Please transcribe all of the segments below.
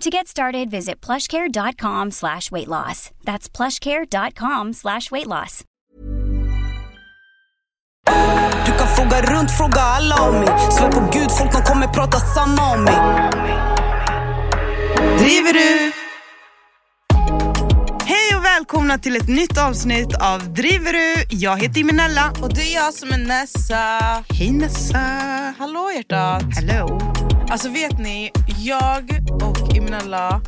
To get started, visit plushcare.com slash weight loss. That's plushcare.com slash weight loss. Du kan fråga runt, fråga alla om mig Svär på gud, folk de kommer prata samma om mig Driver du? Hej och välkomna till ett nytt avsnitt av Driver du? Jag heter Imenella. Och det är jag som är Nessa. Hej Nessa. Hallå hjärtat. Hello. Alltså vet ni, jag och Imenella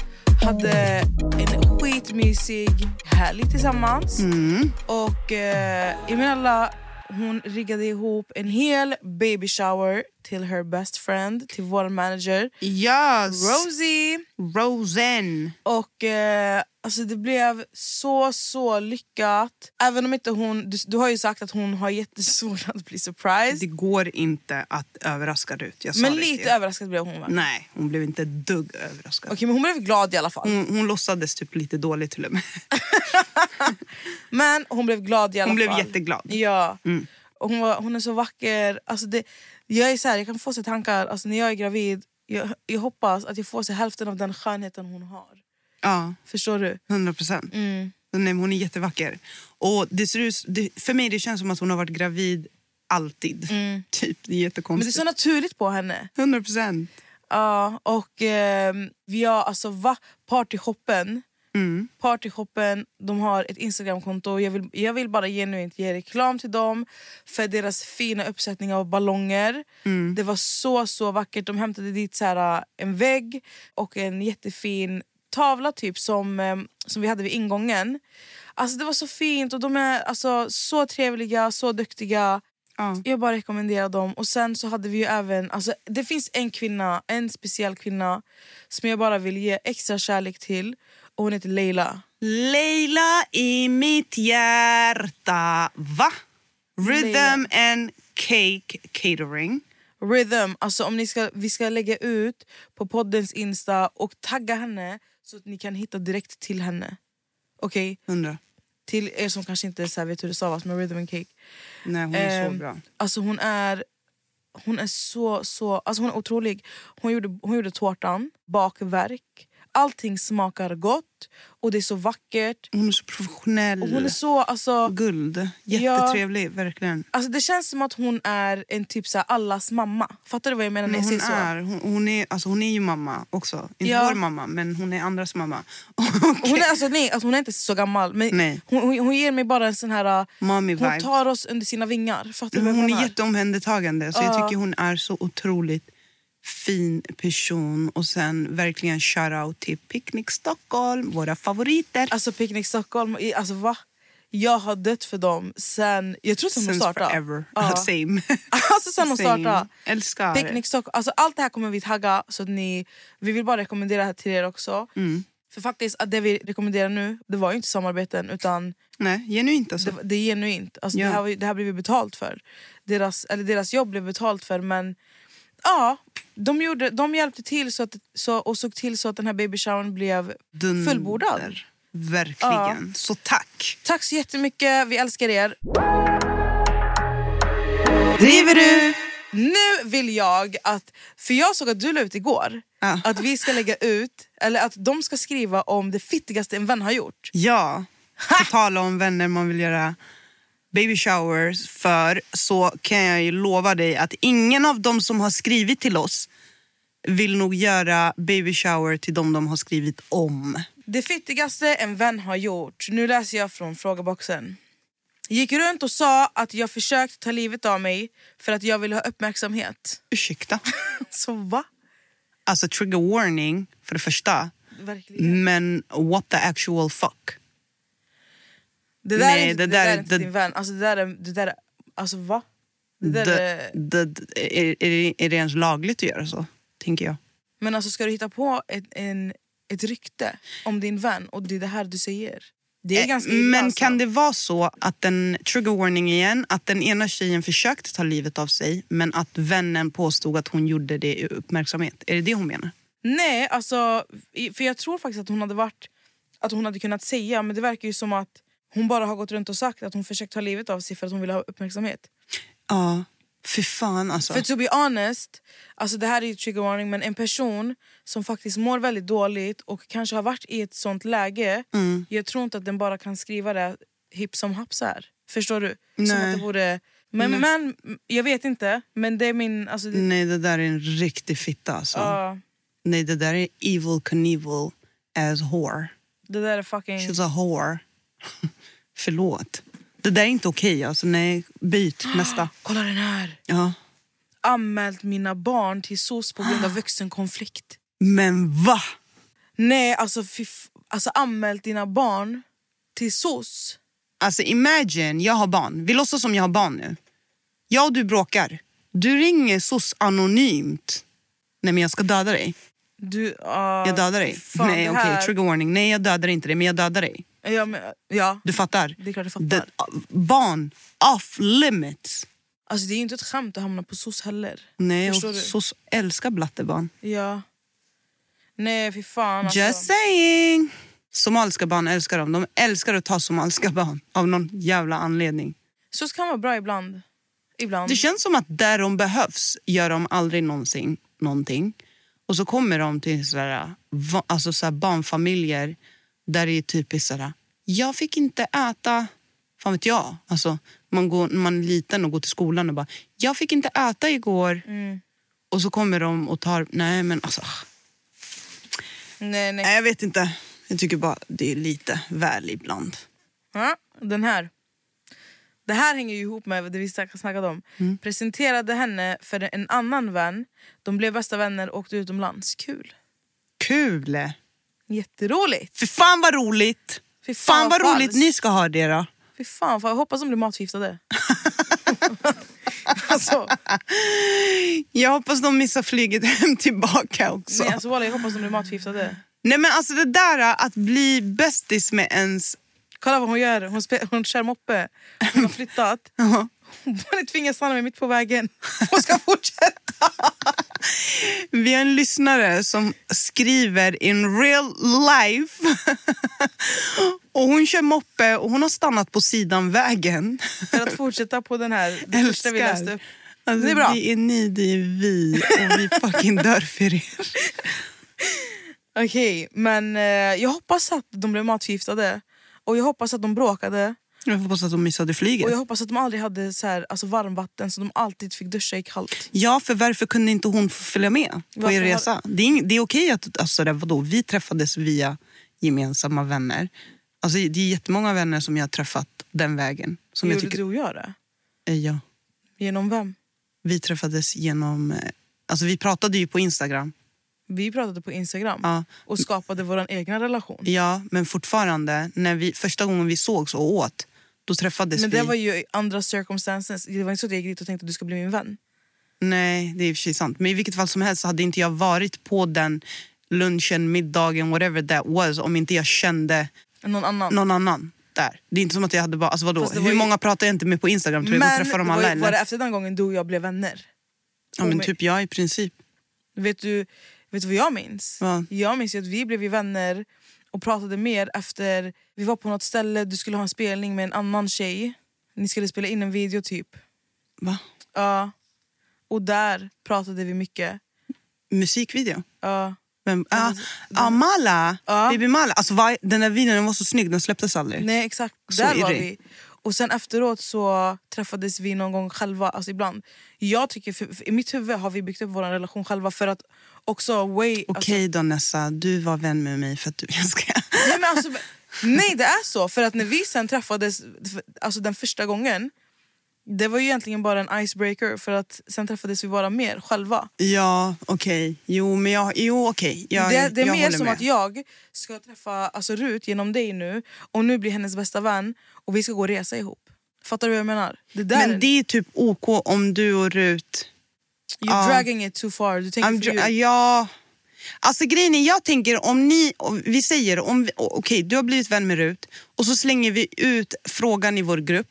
hade en skitmysig helg tillsammans. Mm. Och eh, Imenella hon riggade ihop en hel baby shower till her best friend, till vår manager Yes. Rosie. Rosen. Och eh, alltså det blev så så lyckat. Även om inte hon, du, du har ju sagt att hon har jättesvårt att bli surprised. Det går inte att överraska ut. Jag men lite er. överraskad blev hon va? Nej, hon blev inte dugg överraskad. Okej men hon blev glad i alla fall. Hon, hon låtsades typ lite dåligt till och med. Men hon blev glad i alla Hon blev fall. jätteglad. Ja. Mm. Och hon, var, hon är så vacker. Alltså det, jag, är så här, jag kan få så tankar alltså när jag är gravid. Jag, jag hoppas att jag får så hälften av den skönheten hon har. Ja, Förstår du? 100 procent. Mm. Hon är jättevacker. Och det ser ut, det, för mig det känns som att hon har varit gravid alltid. Typ, det är Men det är jättekonstigt. så naturligt på henne. 100 procent. Ja, och eh, vi har alltså va, partyshoppen. Mm. Partyshoppen, de har ett Instagramkonto. Jag vill, jag vill bara genuint ge reklam till dem för deras fina uppsättning av ballonger. Mm. Det var så så vackert. De hämtade dit så här, en vägg och en jättefin tavla typ som, eh, som vi hade vid ingången. Alltså Det var så fint och de är alltså, så trevliga, så duktiga. Ja. Jag bara rekommenderar dem. Och sen så hade vi ju även, alltså, det finns en kvinna, en speciell kvinna som jag bara vill ge extra kärlek till. Och hon heter Leila. Leila i mitt hjärta. Va? Rhythm and Cake Catering. Rhythm, alltså om ni ska, vi ska lägga ut på poddens Insta och tagga henne så att ni kan hitta direkt till henne. Okej? 100. Till er som kanske inte så här vet hur det stavas med Rhythm and Cake. Nej, hon är Ehm, så bra. Alltså hon är, hon är så, så, alltså hon är otrolig. Hon gjorde, hon gjorde tårtan, bakverk. Allting smakar gott och det är så vackert. Hon är så professionell. Och hon är så, alltså, Guld. Jättetrevlig, verkligen. alltså det känns som att hon är en typ så här, allas mamma. Fattar du vad jag menar Men jag hon, är, hon, hon, är, alltså hon är ju mamma också. Inte Ja. vår mamma, men hon är andras mamma. Hon är, alltså, nej, alltså, hon är inte så gammal men Nej. hon, hon, hon ger mig bara en sån här... uh, Mommy hon vibes. tar oss under sina vingar. Fattar du vad jag Hon är jätteomhändertagande. Så jag Ja. tycker hon är så otroligt fin person. Och sen verkligen shoutout till Picnic Stockholm, våra favoriter. Alltså Picnic Stockholm, alltså va? Jag har dött för dem sen... Jag tror sen de startade. forever. Ja. Same. Alltså sen de startade. Älskar. Picnic Stockholm, alltså allt det här kommer vi tagga så att ni... Vi vill bara rekommendera det här till er också. Mm. För faktiskt, att det vi rekommenderar nu, det var ju inte samarbeten utan Nej, genuint alltså. det, det är genuint. Alltså, Ja. det, här, det här blev vi betalt för. Deras, eller deras jobb blev betalt för men ja, de, gjorde, de hjälpte till så att, så, och såg till så att den här babyshowern blev Dunder. fullbordad. Verkligen. Så tack. Tack så jättemycket, vi älskar er. Driver du? Nu vill jag att, för jag såg att du la ut igår, Ja. att vi ska lägga ut eller att de ska skriva om det fittigaste en vän har gjort. Ja, på tal om vänner man vill göra baby showers för så kan jag ju lova dig att ingen av dem som har skrivit till oss vill nog göra baby shower till dem de har skrivit om. Det fittigaste en vän har gjort. Nu läser jag från frågeboxen. Gick runt och sa att jag försökt ta livet av mig för att jag ville ha uppmärksamhet. Ursäkta? Så va? Alltså trigger warning för det första. Verkligen. Men what the actual fuck? Det där Nej, är inte, det det där där är- inte det- din vän. Alltså det där är... Det där är alltså va? Det där är, det, är, är, det, är det ens lagligt att göra så? Tänker jag. men alltså ska du hitta på ett, en, ett rykte om din vän och det är det här du säger? Det är Eh, ganska illa Men alltså. kan det vara så att den, trigger warning igen, att den ena tjejen försökte ta livet av sig men att vännen påstod att hon gjorde det i uppmärksamhet? Är det det hon menar? Nej, alltså, för jag tror faktiskt att hon hade varit att hon hade kunnat säga, men det verkar ju som att hon bara har gått runt och sagt att hon försökt ta livet av sig för att hon vill ha uppmärksamhet. Ja, fy fan alltså. För to be honest, alltså det här är ju trigger warning, men en person som faktiskt mår väldigt dåligt och kanske har varit i ett sånt läge, Mm. jag tror inte att den bara kan skriva det hipp som happ så här. Förstår du? Som Nej. att det vore... Men, men jag vet inte, men det är min... Alltså, det, Nej, det där är en riktig fitta alltså. ja, Nej, det där är evil Knievel as whore. det där är fucking... She's a whore. Förlåt. Det där är inte okej alltså. Nej, byt nästa. Kolla den här! Ja. anmält mina barn till SOS på grund av vuxenkonflikt. Men va? Nej, alltså, alltså anmält dina barn till SOS. Alltså imagine, jag har barn. Vi låtsas som jag har barn nu. Jag och du bråkar. Du ringer SOS anonymt. Nej men jag ska döda dig. Du, Jag dödar dig. Nej okej, här- trigger warning. Nej jag dödar inte dig men jag dödar dig. Ja, men, ja, Du fattar? det är klart jag fattar. Det, barn, off limits. Alltså, det är inte ett skämt att hamna på SOS heller. Nej, Förstår och du? SOS älskar blattebarn. Ja. Nej, fy fan. Alltså. Just saying! Somaliska barn älskar dem. De älskar att ta somaliska barn av någon jävla anledning. SOS kan vara bra ibland. Ibland. Det känns som att där de behövs gör de aldrig någonsin någonting. Och så kommer de till sådär, alltså sådär barnfamiljer där det är typiskt sådär, jag fick inte äta, fan vet jag. Alltså, man, går, man är liten och går till skolan och bara, jag fick inte äta igår. Mm. Och så kommer de och tar, nej men alltså. nej, nej. Nej, jag vet inte. Jag tycker bara det är lite väl ibland. Ja, den här. Det här hänger ju ihop med det vi snack- snackade om. Mm. Presenterade henne för en annan vän. De blev bästa vänner och åkte utomlands. Kul. Kul! Jätteroligt. För fan vad roligt! Fy Fan vad falskt. roligt ni ska ha det då. Fy fan, fan, jag hoppas de blir matförgiftade. alltså, Jag hoppas de missar flyget hem tillbaka också. nej, alltså, jag hoppas de blir matförgiftade. Nej men alltså det där att bli bästis med ens... Kolla vad hon gör. Hon, spe- hon kör moppe. Hon har flyttat. Hon tvingas stanna mig mitt på vägen. Hon ska fortsätta. Vi har en lyssnare som skriver in real life. och hon kör moppe och hon har stannat på sidan vägen. För att fortsätta på den här. Det första vi läste upp. Alltså, Det är bra. Det är ni, det är vi och vi fucking dör för er. Okej, men eh, jag hoppas att de blev matförgiftade. Och jag hoppas att de bråkade. Jag hoppas att de missade flyget. Och jag hoppas att de aldrig hade så här, alltså varmvatten så de alltid fick duscha i kallt. Ja, för varför kunde inte hon följa med på er har- resa? Det är, det är okej att alltså, det, vadå, vi träffades via gemensamma vänner. Alltså, det är jättemånga vänner som jag har träffat den vägen. Som jag tycker, du och jag det? Eh, ja. Genom vem? Vi träffades genom... eh, Alltså, vi pratade ju på Instagram. Vi pratade på Instagram Ja. och skapade vår egna relation. Ja, men fortfarande, när vi, första gången vi sågs och åt, då träffades Men vi. det var ju andra circumstances. Det var inte så att jag gick dit och tänkte att du ska bli min vän. Nej, det är i och för sig sant. Men i vilket fall som helst så hade inte jag varit på den lunchen, middagen, whatever that was om inte jag kände Någon annan. någon annan där. Det är inte som att jag hade bara... Alltså vadå? Var Hur ju- många pratar jag inte med på Instagram? Tror jag Men träffar dem var, alla? ju- var det efter den gången du och jag blev vänner? Ja, men typ jag i princip. Vet du, vet du vad jag minns? Vad? Jag minns ju att vi blev vänner och pratade mer efter... Vi var på något ställe, du skulle ha en spelning med en annan tjej. Ni skulle spela in en video typ. Va? Ja. Och där pratade vi mycket. Musikvideo? Ja. Vem? Ah, ah, Mala. Ja. Baby Mala. Alltså, vad- den där videon den var så snygg, den släpptes aldrig. Nej exakt, Så där var irrig. vi. Och sen efteråt så träffades vi någon gång själva, alltså ibland. Jag tycker, för, för, i mitt huvud har vi byggt upp vår relation själva för att också way... Okej då Nessa, du var vän med mig för att du... Jag ska... Alltså, nej, men alltså, nej det är så, för att när vi sen träffades alltså den första gången det var ju egentligen bara en icebreaker för att sen träffades vi bara mer själva. Ja, okej. Jo, men jag... Jo, okej. Jag, det, det är jag mer som med. att jag ska träffa alltså, Rut genom dig nu och nu blir hennes bästa vän och vi ska gå och resa ihop. Fattar du vad jag menar? Det Men det är typ OK om du och Rut... you're ja. dragging it too far. Du tänker för ja. Alltså grejen är, jag tänker om ni, om vi säger, om okej du har blivit vän med Rut och så slänger vi ut frågan i vår grupp.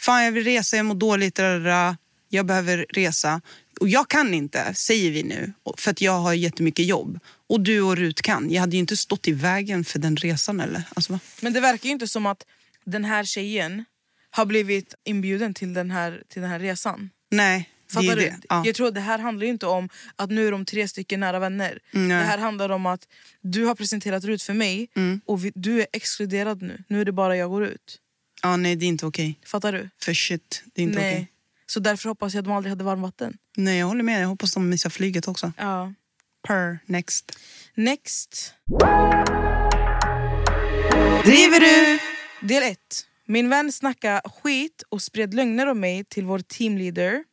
Fan jag vill resa, jag mår dåligt, rara, jag behöver resa. Och jag kan inte, säger vi nu, för att jag har jättemycket jobb. Och du och Rut kan. Jag hade ju inte stått i vägen för den resan eller? Alltså? Men det verkar ju inte som att den här tjejen har blivit inbjuden till den här, till den här resan. Nej, det Fattar du? det. Ja. Jag tror att det här handlar inte om att nu är de tre stycken nära vänner. Nej. Det här handlar om att du har presenterat Rut för mig Mm. och vi, du är exkluderad nu. Nu är det bara jag går ut. ja, nej det är inte okej. Fattar du? För shit, det är inte Nej. okej. Så därför hoppas jag att de aldrig hade varmvatten. Nej jag håller med, jag hoppas de missar flyget också. Ja. Per, next. Next. Driver du? Del 1. Min vän snackade skit och spred lögner om mig till vår teamleader.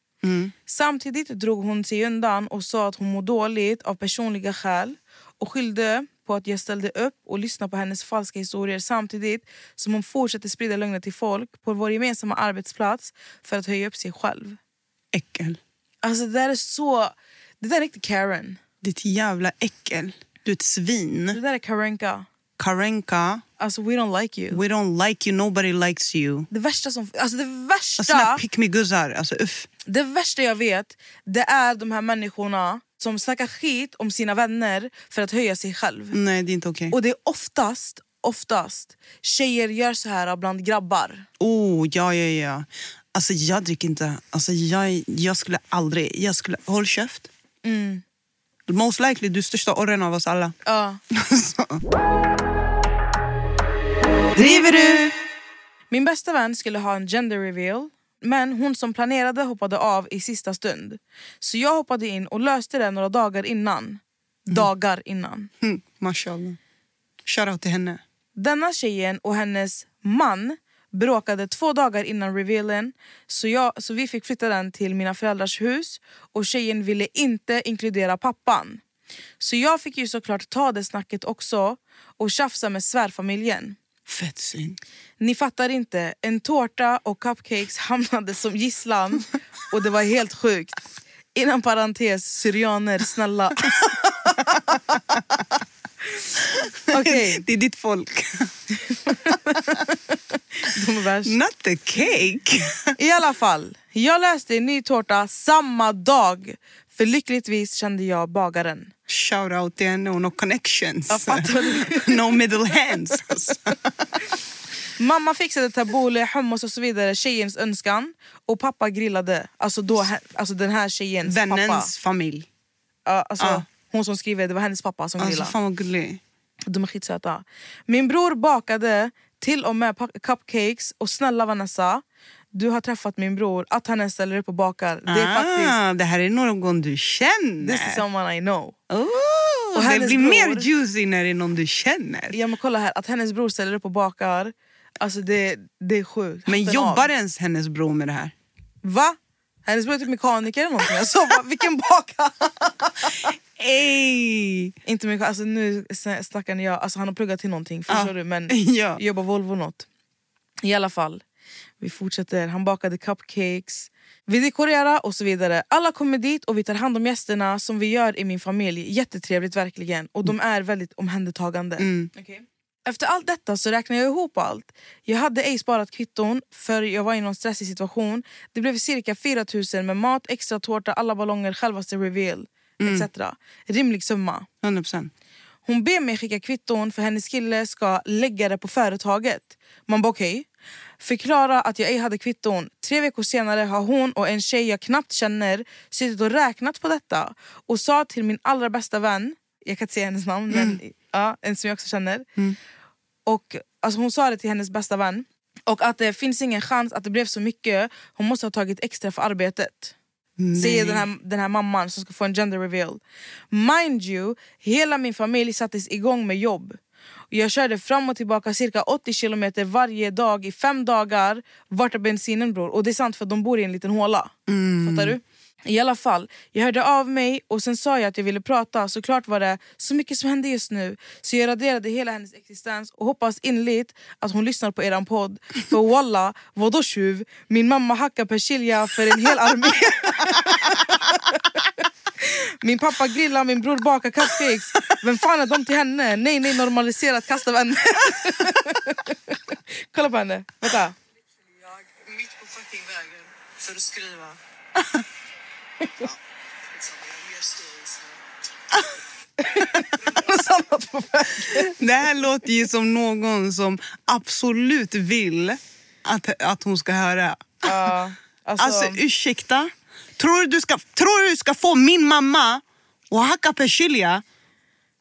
Samtidigt drog hon sig undan och sa att hon mår dåligt av personliga skäl och skyllde på att jag ställde upp och lyssnade på hennes falska historier samtidigt som hon fortsatte sprida lögner till folk på vår gemensamma arbetsplats för att höja upp sig själv. Äckel. Alltså det där är så... Det där är riktigt Karen. Ditt jävla äckel. Du är ett Det svin. där är Karenka. Karenka, Alltså we don't like you. we don't like you, nobody likes you. Det värsta som... Alltså det Alltså, värsta... pick me guzzar, alltså uff. Det värsta jag vet det är de här människorna som snackar skit om sina vänner för att höja sig själv. Nej det är inte okej. Och det är oftast, oftast tjejer gör så här bland grabbar. Oh, ja, ja, ja. Alltså jag dricker inte. Alltså jag, jag skulle aldrig, jag skulle, håll käft. Mm. Most likely du är största orren av oss alla. Ja. Så. Driver du? Min bästa vän skulle ha en gender reveal men hon som planerade hoppade av i sista stund. Så jag hoppade in och löste det några dagar innan. Dagar innan. Mm, mashallah. Shoutout till henne. Denna tjejen och hennes man bråkade två dagar innan revealen så, jag, så vi fick flytta den till mina föräldrars hus och tjejen ville inte inkludera pappan. Så jag fick ju såklart ta det snacket också och tjafsa med svärfamiljen. Fett synd. Ni fattar inte, en tårta och cupcakes hamnade som gisslan och det var helt sjukt. Inom parentes, syrianer, snälla. Okej, Det är ditt folk. de är värst. Not the cake. I alla fall, jag läste en ny tårta samma dag. För lyckligtvis kände jag bagaren. Shoutout till henne no connections. No middle hands. Alltså. Mamma fixade tabbouleh, hummus och så vidare, tjejens önskan. Och pappa grillade, alltså, då, alltså den här tjejens Vännens pappa. familj. Ja, alltså, Ja. Hon som skriver, det var hennes pappa som Alltså grillade. fan vad gullig. De är skitsöta. Min bror bakade till och med cupcakes och snälla Vanessa, du har träffat min bror, att han ställer upp och bakar. Det är faktiskt ah, det här är någon du känner. this is someone I know. Oh, Och det blir bror- mer juicy när det är någon du känner. Ja men kolla här, att hennes bror ställer upp och bakar, alltså det, det är sjukt. Men Hatten jobbar av. ens hennes bror med det här? Va? Hennes bror är typ mekaniker eller någonting. Alltså, vilken baka! Ey! Inte mycket, alltså nu snackar ni jag, alltså han har pluggat till någonting förstår Ja. du men Ja. jobbar Volvo något. I alla fall, vi fortsätter. Han bakade cupcakes, vi dekorerar och så vidare. Alla kommer dit och vi tar hand om gästerna som vi gör i min familj. Jättetrevligt verkligen och de är väldigt omhändertagande. Okej. Efter allt detta så räknar jag ihop allt. Jag hade ej sparat kvitton för jag var i någon stressig situation. Det blev cirka 4000 med mat, extra tårta, alla ballonger, självaste reveal etc. Rimlig summa. 100%. Hon ber mig skicka kvitton för hennes kille ska lägga det på företaget. Man bara okej. Förklara att jag ej hade kvitton. Tre veckor senare har hon och en tjej jag knappt känner suttit och räknat på detta och sa till min allra bästa vän Jag kan inte säga hennes namn, men ja, en som jag också känner. Och alltså, Hon sa det till hennes bästa vän. Och att det finns ingen chans att det blev så mycket. Hon måste ha tagit extra för arbetet. Säger den här, den här mamman som ska få en gender reveal. Mind you, hela min familj sattes igång med jobb. Jag körde fram och tillbaka cirka 80 kilometer varje dag i fem dagar. Vart är bensinen bror? Och det är sant för de bor i en liten håla. Fattar du? I alla fall, jag hörde av mig och sen sa jag att jag ville prata. Såklart var det så mycket som hände just nu. Så jag raderade hela hennes existens och hoppas inligt att hon lyssnar på eran podd. För walla, vadå tjuv? Min mamma hackar persilja för en hel armé. Min pappa grillar, min bror bakar cupcakes. Vem fan är de till henne? Nej, nej, normaliserat, kasta vänner. Kolla på henne. Vänta. Jag mitt på fucking vägen för att skriva. Det här låter ju som någon som absolut vill att, att hon ska höra. Ja, alltså, Alltså ursäkta? Tror du du ska, tror du, ska få min mamma att hacka persilja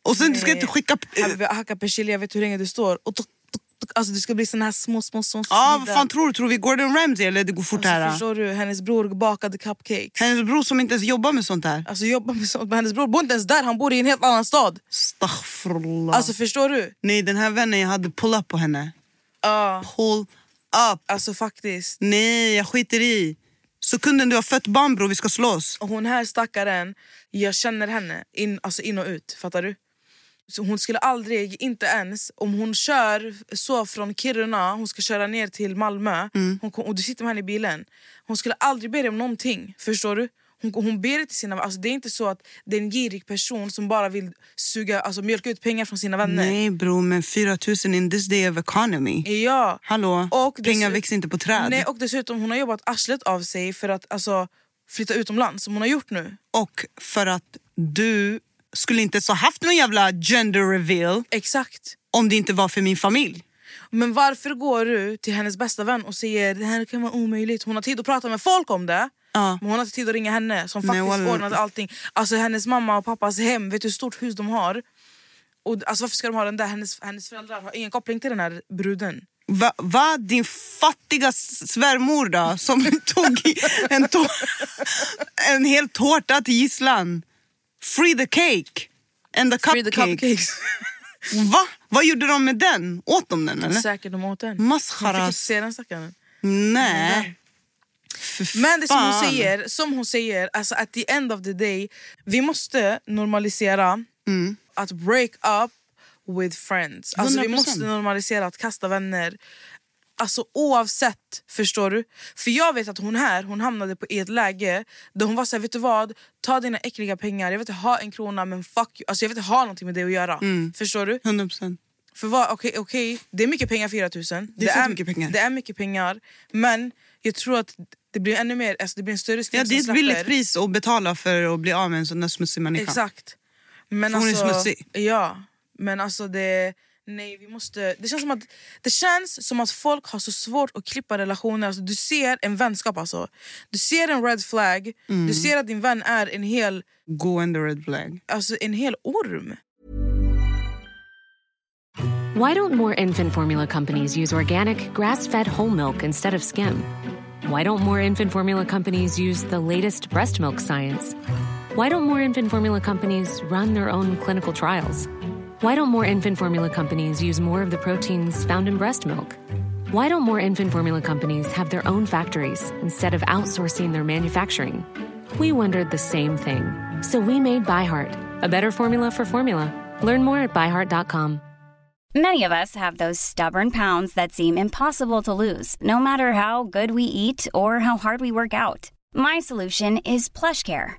och sen du ska inte skicka... Hacka persilja, vet du hur länge du står? Och alltså, det ska bli såna här små, små, små Ja, vad fan tror du? Tror vi Gordon Ramsay eller det går fort Alltså, här? förstår du? Hennes bror bakade cupcakes. Hennes bror som inte ens jobbar med sånt här. Alltså jobbar med sånt. Men hennes bror bor inte ens där, han bor i en helt annan stad. Astaghfirullah. Alltså förstår du? Nej, den här vännen jag hade pull up på henne. Ja, Pull up. alltså faktiskt. Nej, jag skiter i. Sekunden du har fött barn bror, vi ska slåss. Och hon här stackaren, jag känner henne in, alltså in och ut. Fattar du? Så hon skulle aldrig, inte ens om hon kör så från Kiruna, hon ska köra ner till Malmö hon, kom- och du sitter med henne i bilen. Hon skulle aldrig be dig om någonting. Förstår du? Hon, hon ber till sina alltså Det är inte så att det är en girig person som bara vill suga, alltså mjölka ut pengar från sina vänner. Nej bror, men 4 000 in this day of economy. Ja. Hallå, Och pengar växer inte på träd. Nej, och dessutom hon har jobbat arslet av sig för att alltså, flytta utomlands, som hon har gjort nu. Och för att du skulle inte så haft någon jävla gender reveal Exakt. om det inte var för min familj. Men varför går du till hennes bästa vän och säger det här kan vara omöjligt? Hon har tid att prata med folk om det. Ja. Men hon har inte tid att ringa henne som Nej, faktiskt wallah. ordnade allting. Alltså hennes mamma och pappas hem, vet du hur stort hus de har? Och alltså varför ska de ha den där? Hennes, hennes föräldrar har ingen koppling till den här bruden. Va, va? Din fattiga svärmor då, som tog en, en hel tårta till gisslan. Free the cake and the Free the cupcakes. Va? Vad gjorde de med den? Åt de den eller? Säkert de åt den. Hon fick Mascharas. inte se den stackaren. Nej. Men det som hon säger, som hon säger alltså at the end of the day, vi måste normalisera Mm. att break up with friends. Alltså, vi 100%. måste normalisera att kasta vänner. Alltså oavsett, förstår du? För jag vet att hon här, hon hamnade på i ett läge där hon var såhär, vet du vad? Ta dina äckliga pengar, jag vill inte ha en krona men fuck you. Alltså jag vill inte ha någonting med det att göra. Mm. Förstår du? 100%. För vad, okej, okej, det är mycket pengar 4000. Det är fett mycket pengar. Det är mycket pengar. Men jag tror att det blir ännu mer, alltså det blir en större skräck Ja, det är ett billigt pris att betala för att bli av med en sån där smutsig människa. Exakt. Men För hon är alltså, smutsig. Ja, men alltså det... Nej, vi måste... Det känns som att, det känns som att folk har så svårt att klippa relationer. Alltså, du ser en vänskap alltså. Du ser en red flag. Mm. Du ser att din vän är en hel, Gående red flag. alltså, en hel orm. Why don't more infant formula companies use organic, grass fed whole milk instead of skim? Why don't more infant formula companies use the latest breast milk science? Why don't more infant formula companies run their own clinical trials? Why don't more infant formula companies use more of the proteins found in breast milk? Why don't more infant formula companies have their own factories instead of outsourcing their manufacturing? We wondered the same thing. So we made ByHeart, a better formula for formula. Learn more at byheart.com. Many of us have those stubborn pounds that seem impossible to lose, no matter how good we eat or how hard we work out. My solution is PlushCare.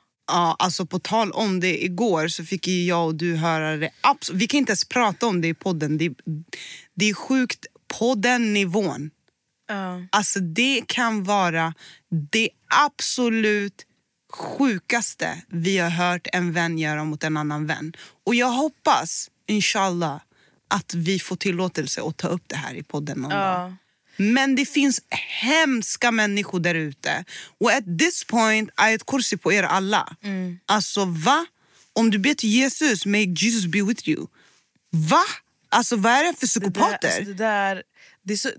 Ja, alltså på tal om det, igår så fick ju jag och du höra det. Abs- vi kan inte ens prata om det i podden. Det, det är sjukt på den nivån. Ja. Alltså det kan vara det absolut sjukaste vi har hört en vän göra mot en annan vän. Och jag hoppas, inshallah, att vi får tillåtelse att ta upp det här i podden någon Ja. dag. Men det finns hemska människor där ute. Och at this point, ayat kursi på er alla. Alltså va? Om du ber till Jesus, may Jesus be with you. Va? Alltså vad är det för Det där, psykopater? alltså, det där, det är så,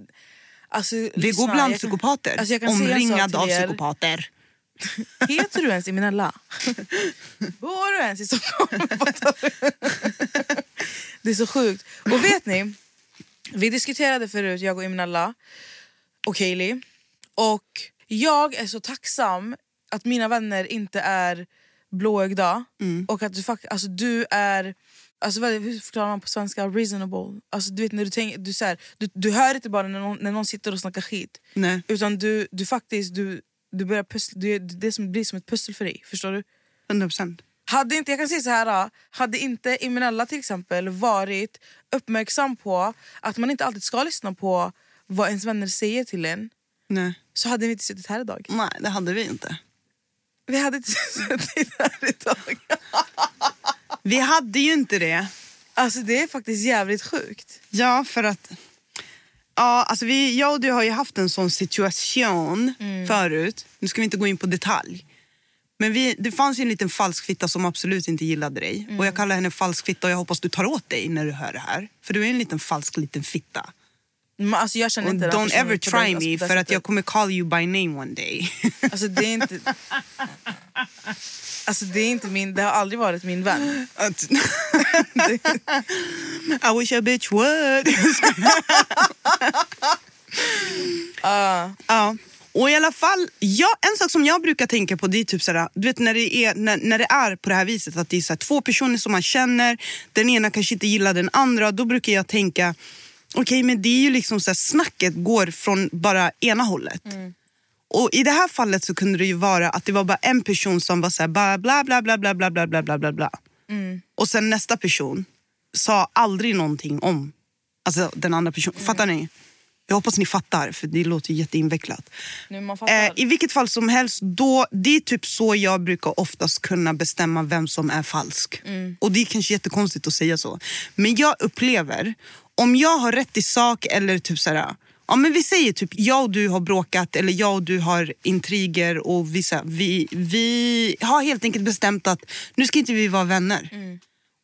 alltså, Vi lyssna, går bland psykopater. Alltså, Omringad av er. psykopater. Heter du ens Imenella? Bor du ens i Stockholm? det är så sjukt. Och vet ni, vi diskuterade förut, jag och Imenella och Hailey. Och jag är så tacksam att mina vänner inte är blåögda. Och att du, alltså, du är... Alltså, vad, hur förklarar man på svenska? Reasonable. Alltså, du, vet, när du, tänker, du, så här, du, du hör inte bara när någon, när någon sitter och snackar skit. Nej. Utan du, du faktiskt du, du börjar pussla, du, det som blir som ett pussel för dig. Förstår du? 100%. Hade inte, jag kan säga så här, hade inte Imenella till exempel varit uppmärksam på att man inte alltid ska lyssna på vad ens vänner säger till en Nej. så hade vi inte suttit här idag. Nej, det hade vi inte. Vi hade inte suttit här idag. Vi hade ju inte det. Alltså det är faktiskt jävligt sjukt. Ja, för att... Ja, alltså vi, jag och du har ju haft en sån situation förut. Nu ska vi inte gå in på detalj. Men vi, det fanns en liten falsk fitta som absolut inte gillade dig. Och Jag kallar henne falsk fitta och jag hoppas du tar åt dig när du hör det här. För du är en liten falsk liten fitta. Men alltså jag känner inte don't ever try alltså me för att jag kommer call you by name one day. Alltså det är inte... Alltså det är inte min, det har aldrig varit min vän. I wish a bitch would. Ja. Och i alla fall, ja, en sak som jag brukar tänka på det är typ såhär, du vet när det är, när, när det är på det här viset att det är såhär, två personer som man känner, den ena kanske inte gillar den andra, då brukar jag tänka okej men det är ju liksom såhär, snacket går från bara ena hållet. Och i det här fallet så kunde det ju vara att det var bara en person som var såhär bla bla bla bla bla bla bla bla bla bla bla. Och sen nästa person sa aldrig någonting om alltså, den andra personen. Fattar ni? Jag hoppas ni fattar, för det låter jätteinvecklat. Eh, I vilket fall som helst, då, det är typ så jag brukar oftast kunna bestämma vem som är falsk. Och det är kanske jättekonstigt att säga så. Men jag upplever, om jag har rätt i sak eller typ såhär, Ja, men vi säger typ jag och du har bråkat eller jag och du har intriger och vi, så här, vi, vi har helt enkelt bestämt att nu ska inte vi vara vänner.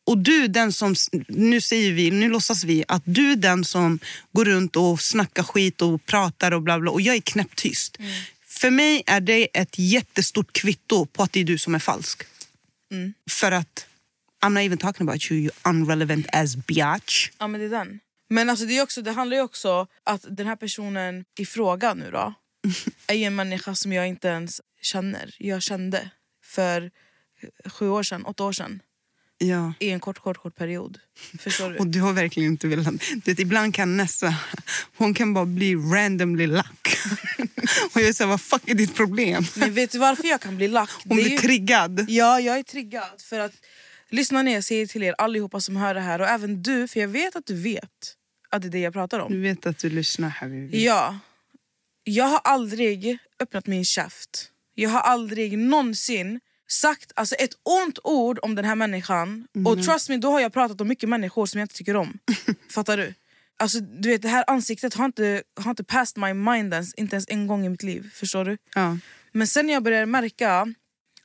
Och du den som, nu säger vi, nu låtsas vi att du är den som går runt och snackar skit och pratar och bla bla och jag är knäpptyst. För mig är det ett jättestort kvitto på att det är du som är falsk. För att I'm not even talking about you, you unrelevant as biatch. Ja men det är den. Men alltså det, är också, det handlar ju också att den här personen i fråga nu då är ju en människa som jag inte ens känner. Jag kände för sju år sedan, åtta år sedan. Ja. I en kort, kort, kort period. Förstår du? Och du har verkligen inte velat... Du vet, ibland kan Nessa, hon kan bara bli randomly lack. och jag såhär, vad fuck är ditt problem? Men vet du varför jag kan bli lack? Hon blir ju- triggad. Ja, jag är triggad. För att Lyssna ner, jag säger till er allihopa som hör det här och även du, för jag vet att du vet att det är det jag pratar om. Du vet att du lyssnar Habibi. Ja. Jag har aldrig öppnat min käft. Jag har aldrig någonsin sagt alltså, ett ont ord om den här människan. Och trust me, då har jag pratat om mycket människor som jag inte tycker om. Fattar du? Alltså, du vet, det här ansiktet har inte, har inte passed my mind ens, inte ens en gång i mitt liv. Förstår du? Ja. Men sen när jag började märka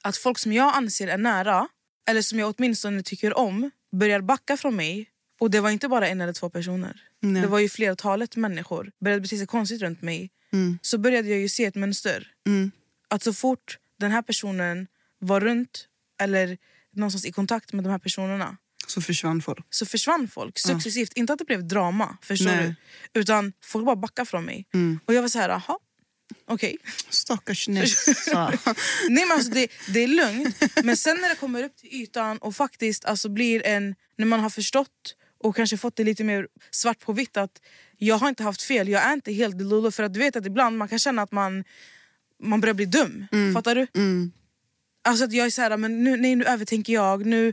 att folk som jag anser är nära, eller som jag åtminstone tycker om, börjar backa från mig. Och det var inte bara en eller två personer. Nej. Det var ju flertalet människor. Började bete sig konstigt runt mig. Mm. Så började jag ju se ett mönster. Mm. Att så fort den här personen var runt eller någonstans i kontakt med de här personerna Så försvann folk. så försvann folk successivt. Inte att det blev drama, förstår Nej. du? Utan folk bara backade från mig. Mm. Och jag var så här, jaha, okej. Stackars Nessa. Nej men alltså det, det är lugnt. Men sen när det kommer upp till ytan och faktiskt alltså blir en... När man har förstått och kanske fått det lite mer svart på vitt att jag har inte haft fel, jag är inte helt delulu. För att du vet att ibland man kan känna att man, man börjar bli dum. Fattar du? Mm. Alltså att jag är så här, men nu, nej, nu övertänker jag. Nu,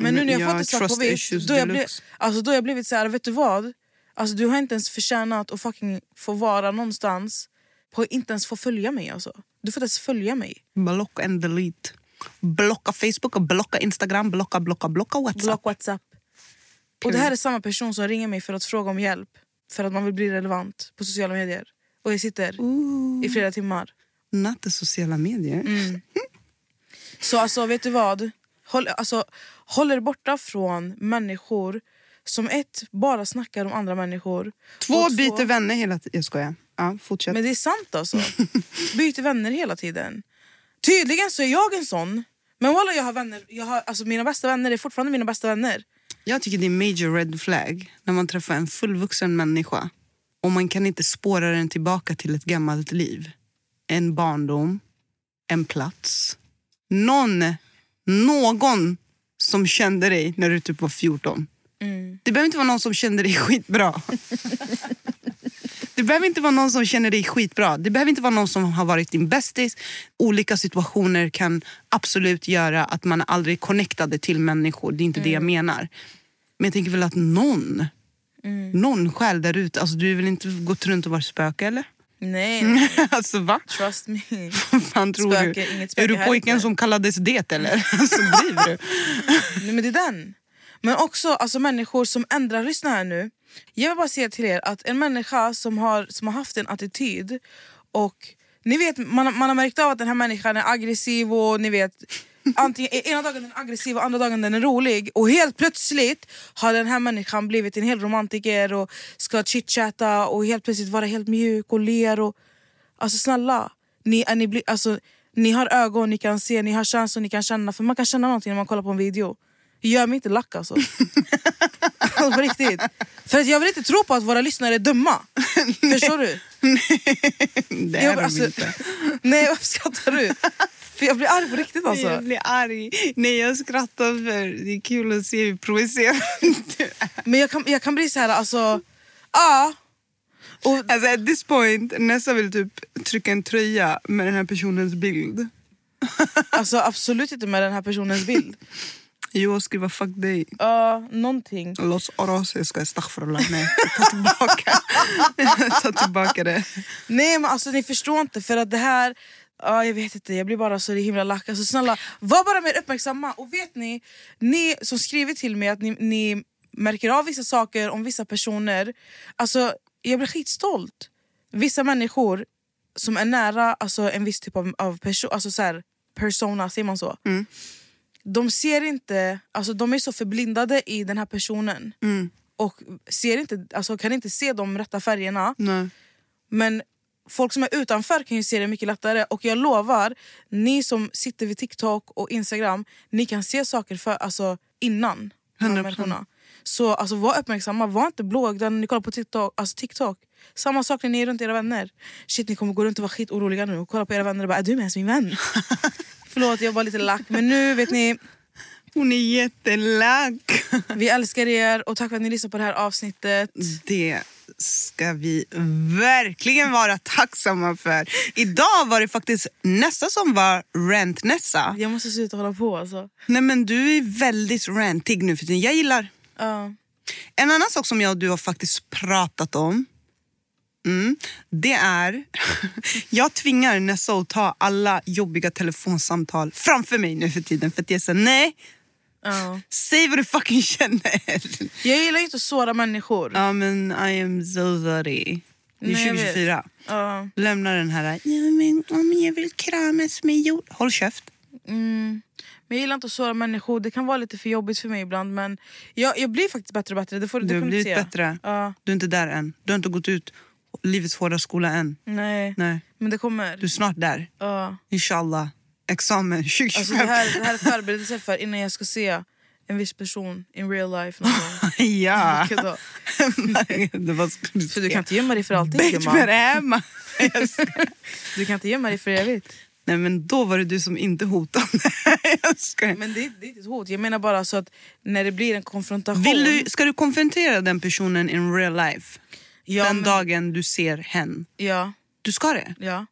men nu när jag Ja, fått det svart på vitt, då har jag, alltså, då har jag blivit så här, vet du vad? Alltså du har inte ens förtjänat att fucking få vara någonstans på inte ens få följa mig alltså. Du får inte ens följa mig. Block and delete. Blocka Facebook, och blocka Instagram, blocka, blocka, blocka WhatsApp. Block Whatsapp. Och det här är samma person som ringer mig för att fråga om hjälp. För att man vill bli relevant på sociala medier. Och jag sitter i flera timmar. Natt sociala medier. Mm. Så alltså, vet du vad? Håll, alltså, håll er borta från människor som ett, bara snackar om andra människor. Två och byter vänner hela tiden. Jag skojar. Ja, fortsätt. Men det är sant alltså. Byter vänner hela tiden. Tydligen så är jag en sån. Men walla jag har vänner, jag har, alltså mina bästa vänner är fortfarande mina bästa vänner. Jag tycker det är major red flag när man träffar en fullvuxen människa och man kan inte spåra den tillbaka till ett gammalt liv. En barndom, en plats. Någon, någon som kände dig när du typ var 14. Det behöver inte vara någon som kände dig skitbra. Det behöver inte vara någon som känner dig skitbra. Det behöver inte vara någon som har varit din bästis. Olika situationer kan absolut göra att man aldrig är connectade till människor. Det är inte det jag menar. Men jag tänker väl att någon, någon själ där ute. Alltså, du väl inte gått runt och varit spöke eller? Nej, alltså va? trust me. Fan tror Spöke, du? inget spöke Är du pojken som kallades det eller? Alltså driver du? Nej, men det är den. Men också alltså, människor som ändrar, lyssna här nu. Jag vill bara säga till er att en människa som har, som har haft en attityd och ni vet, man, man har märkt av att den här människan är aggressiv och ni vet Antingen, ena dagen den är aggressiv och andra dagen den är rolig och helt plötsligt har den här människan blivit en hel romantiker och ska chitchatta och helt plötsligt vara helt mjuk och ler och Alltså snälla, ni, är, ni, blir, alltså, ni har ögon, ni kan se, ni har känslor, ni kan känna. För man kan känna någonting när man kollar på en video. Gör mig inte lack alltså. Alltså, på riktigt. För att jag vill inte tro på att våra lyssnare är dumma. Förstår du? Det är Jag, de alltså, inte. nej varför skrattar du? För jag blir arg på riktigt alltså. Jag blir arg. Nej, jag skrattar för det är kul att se hur provocerande du är. Men jag kan, jag kan bli så här, alltså... Ja. Och, Alltså at this point, Nessa vill typ trycka en tröja med den här personens bild. alltså absolut inte med den här personens bild. Jo, skriva fuck dig. Ja, någonting. Los oros, jag ska astaghfirullah. Nej, jag tar tillbaka. tar tillbaka det. Nej men alltså ni förstår inte för att det här Ja, jag vet inte, jag blir bara så himla lack. Alltså, snälla, var bara mer uppmärksamma. Och vet ni, ni som skriver till mig att ni, ni märker av vissa saker om vissa personer. Alltså, jag blir skitstolt. Vissa människor som är nära alltså, en viss typ av, av person, alltså, så här, persona, säger man så? De ser inte, alltså, de är så förblindade i den här personen. Och ser inte, alltså, kan inte se de rätta färgerna. Nej. Men folk som är utanför kan ju se det mycket lättare. Och jag lovar, ni som sitter vid TikTok och Instagram, ni kan se saker för, alltså, innan. de här 100%. Så alltså, var uppmärksamma, var inte blåögda när ni kollar på TikTok. Alltså, TikTok. Samma sak när ni är runt era vänner. Shit, ni kommer gå runt och vara skitoroliga nu och kolla på era vänner och bara är du med ens min vän? Förlåt, jag var lite lack. Men nu vet ni, Hon är jättelack. vi älskar er och tack för att ni lyssnade på det här avsnittet. Det ska vi verkligen vara tacksamma för. Idag var det faktiskt Nessa som var rant-Nessa. Jag måste sluta hålla på alltså. Nej men du är väldigt rantig nu för tiden. Jag gillar En annan sak som jag och du har faktiskt pratat om mm, det är... jag tvingar Nessa att ta alla jobbiga telefonsamtal framför mig nu för tiden. För att jag säger nej, Ja. säg vad du fucking känner. Jag gillar inte att såra människor. Ja men I am so sorry. Det är Nej, jag vet. 2024. Ja. Lämna den här, ja, men, om jag vill kramas med jord. Håll käft. Mm. Men jag gillar inte att såra människor. Det kan vara lite för jobbigt för mig ibland. Men jag, jag blir faktiskt bättre och bättre. Det får, Du har blivit bättre. Ja. Du är inte där än. Du har inte gått ut livets hårda skola än. Nej. Nej. Men det kommer. Du är snart där. Ja. Inshallah. Examen 2025. Alltså, det, här, det här är förberedelse för innan jag ska se en viss person in real life. Någon gång. ja. Var För du kan inte gömma dig för allting med det hemma. Du kan inte gömma dig för evigt. Nej men då var det du som inte hotade. jag skojar. Men det, det är inte ett hot. Jag menar bara så att när det blir en konfrontation. Vill du, ska du konfrontera den personen in real life? ja, den men, dagen du ser hen? Ja, Du ska det? ja.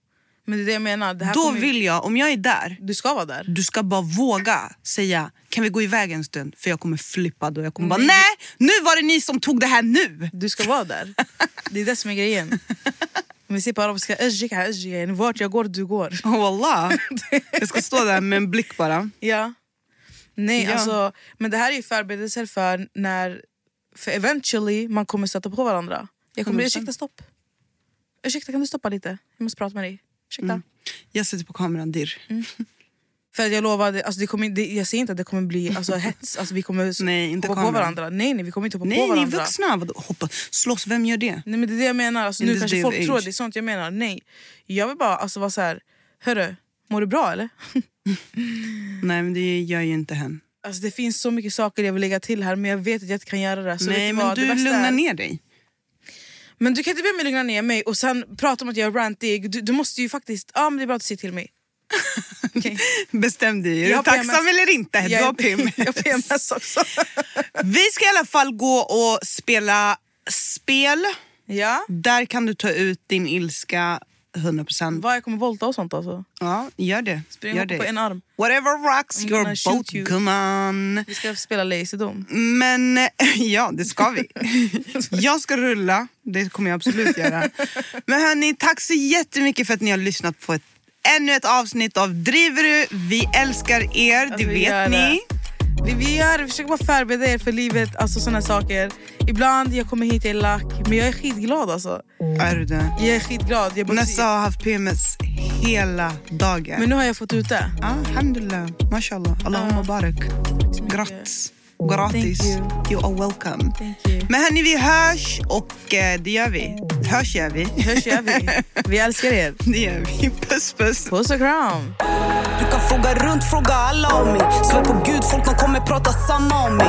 Men det är det jag menar. Det Då kommer, vill jag, om jag är där, Du ska vara där. du ska bara våga säga kan vi gå iväg en stund? För jag kommer flippa då. Jag kommer bara nej, nu var det ni som tog det här nu. Du ska vara där. Det är det som är grejen. Vi säger på arabiska, "Ejjika, ejjika", yani vart jag går, du går. Oh, wallah. Jag ska stå där med en blick bara. Ja. Nej, Ja. alltså, men det här är ju förberedelser för när för eventually man kommer stöta på varandra. Jag kommer 100%. ursäkta stopp. Ursäkta kan du stoppa lite? Jag måste prata med dig. Ursäkta. Mm. Jag sätter på kameran dirr. För jag lovar, det- alltså det kommer, det, jag säger inte att det kommer bli alltså, hets, alltså, vi kommer Nej, inte hoppa på varandra. Nej, nej vi kommer inte hoppa Nej, på ni är varandra. vuxna. Vadå, hoppa, slåss, vem gör det? Nej, men det är det jag menar. Alltså, In nu kanske folk tror att det är sånt jag menar. Nej, jag vill bara alltså, vara så här. Hörru, mår du bra eller? Nej, men det gör ju inte hen. Alltså, det finns så mycket saker jag vill lägga till här men jag vet att jag inte kan göra det. Så Nej, men vad? Du lugnar är- ner dig. Men du kan inte be mig lugna ner mig och sen prata om att jag är rantig. Du, du måste ju faktiskt... Ja, men det är bra att du säger till mig. Okej. Bestäm dig. Är du tacksam eller inte? Du har PMS. jag PMS också. Vi ska i alla fall gå och spela spel. ja. Där kan du ta ut din ilska 100%. Vad jag kommer volta och sånt alltså. Ja, gör det. Spring Gör det. på en arm. Whatever rocks I'm your boat, you. gumman. Vi ska spela laserdom. Men ja, det ska vi. Jag ska rulla, det kommer jag absolut göra. Men hörni, tack så jättemycket för att ni har lyssnat på ett, ännu ett avsnitt av Driver du? Vi älskar er, det Alltså, vet det. ni. Vi, vi gör det, vi försöker bara förbereda er för livet, alltså såna saker. Ibland jag kommer hit, jag är lack, men jag är skitglad alltså. Är du det? Jag är skitglad. Jag Nessa har haft PMS hela dagen. men nu har jag fått ut det. ah, alhamdulillah, mashallah, Allahumma barak. Grattis. Gratis. Thank you. You are welcome. Thank you. Men hörni, vi hörs och eh, det gör vi. Hörs gör vi. Hörs gör vi. Vi älskar er. Det gör vi. Puss puss. Puss och kram. Du kan fråga runt, fråga alla om mig Svär på gud, folk de kommer prata samma om mig